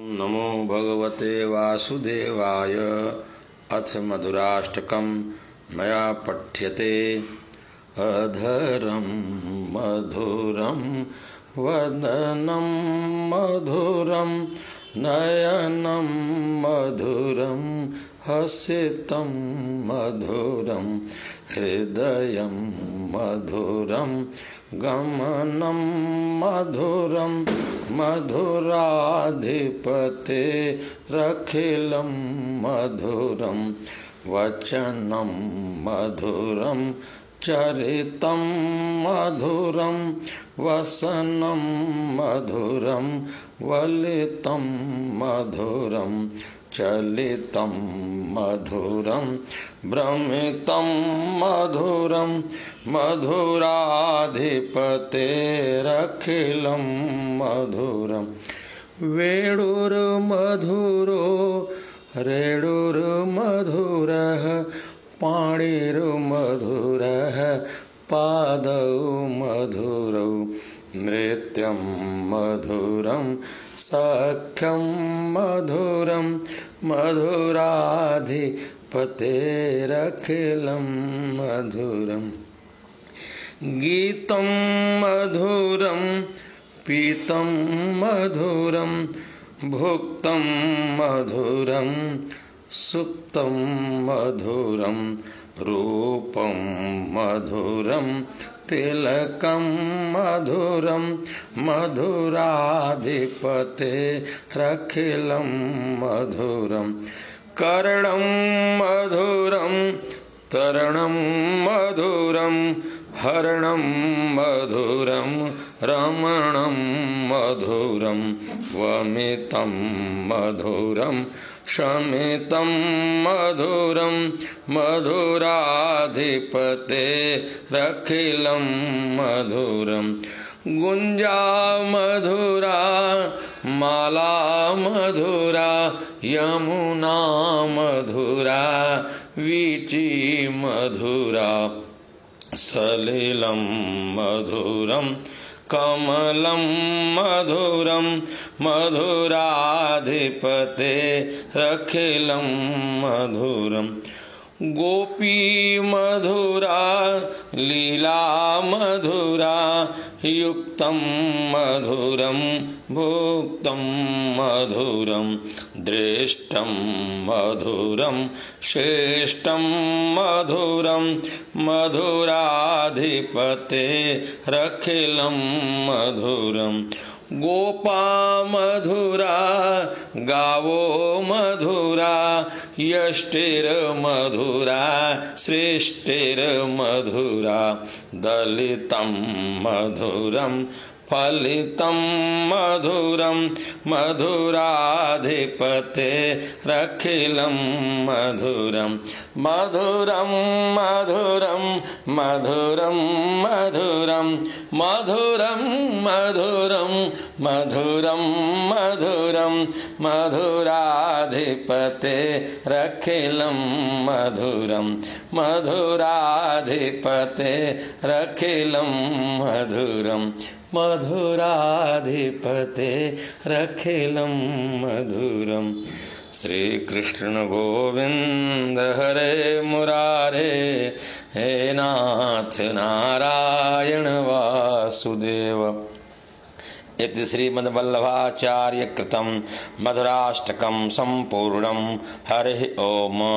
नमो भगवते वासुदेवाय। अथ मधुराष्टकं मया पठ्यते। अधरं मधुरं, वदनं मधुरं, नयनं मधुरं, हसितं मधुरं, हृदयं मधुरं गमनं मधुरं मधुराधिपते रखिलं मधुरं वचनं मधुरं चरितं मधुरं वसनं मधुरं वलितं मधुरं चलितं मधुरं भ्रमितं मधुरं मधुराधिपतेरखिलं मधुरं। वेणुर्मधुरो रेणुर्मधुरः पाणिर्मधुरः पादौ मधुरौ। नृत्यं मधुरं सख्यं मधुरं मधुराधिपतेरखिलं मधुरम् गीतं मधुरं पीतं मधुरं भुक्तं मधुरं सुप्तं मधुरं। रूपं मधुरं तिलकं मधुरं मधुराधिपते रखिलं मधुरं। कर्णं मधुरं तरणं मधुरं हरणं मधुरं, रमणं मधुरं, वमितं मधुरं शमितं मधुरं, मधुराधिपते रखिलं मधुरं। गुञ्जा मधुरा, माला मधुरा, यमुना मधुरा, वीची मधुरा। सलिलं मधुरं कमलं मधुरं मधुराधिपते रखिलं मधुरं। गोपी मधुरा, लीला मधुरा, युक्तं मधुरं, भुक्तं मधुरं, दृष्टं मधुरं, श्रेष्ठं मधुरं, मधुराधिपते रखिलं मधुरं। गोपा मधुरा गावो मधुरा यष्टिर्मधुरा सृष्टिर्मधुरा दलितं मधुरं फलितं मधुरं मधुराधिपते रखिलं मधुरं। मधुरं मधुरं मधुरं मधुरं। मधुरं मधुरं मधुरं मधुरं। मधुराधिपते रखिलं मधुरं। मधुराधिपते रखिलं मधुरं। मधुराधिपते रखिलं मधुरं। श्रीकृष्ण गोविन्द हरे मुरारे, हे नाथ नारायण वासुदेव। इति श्रीमद्वल्लभाचार्यकृतं मधुराष्टकं सम्पूर्णं हरिः ओम्।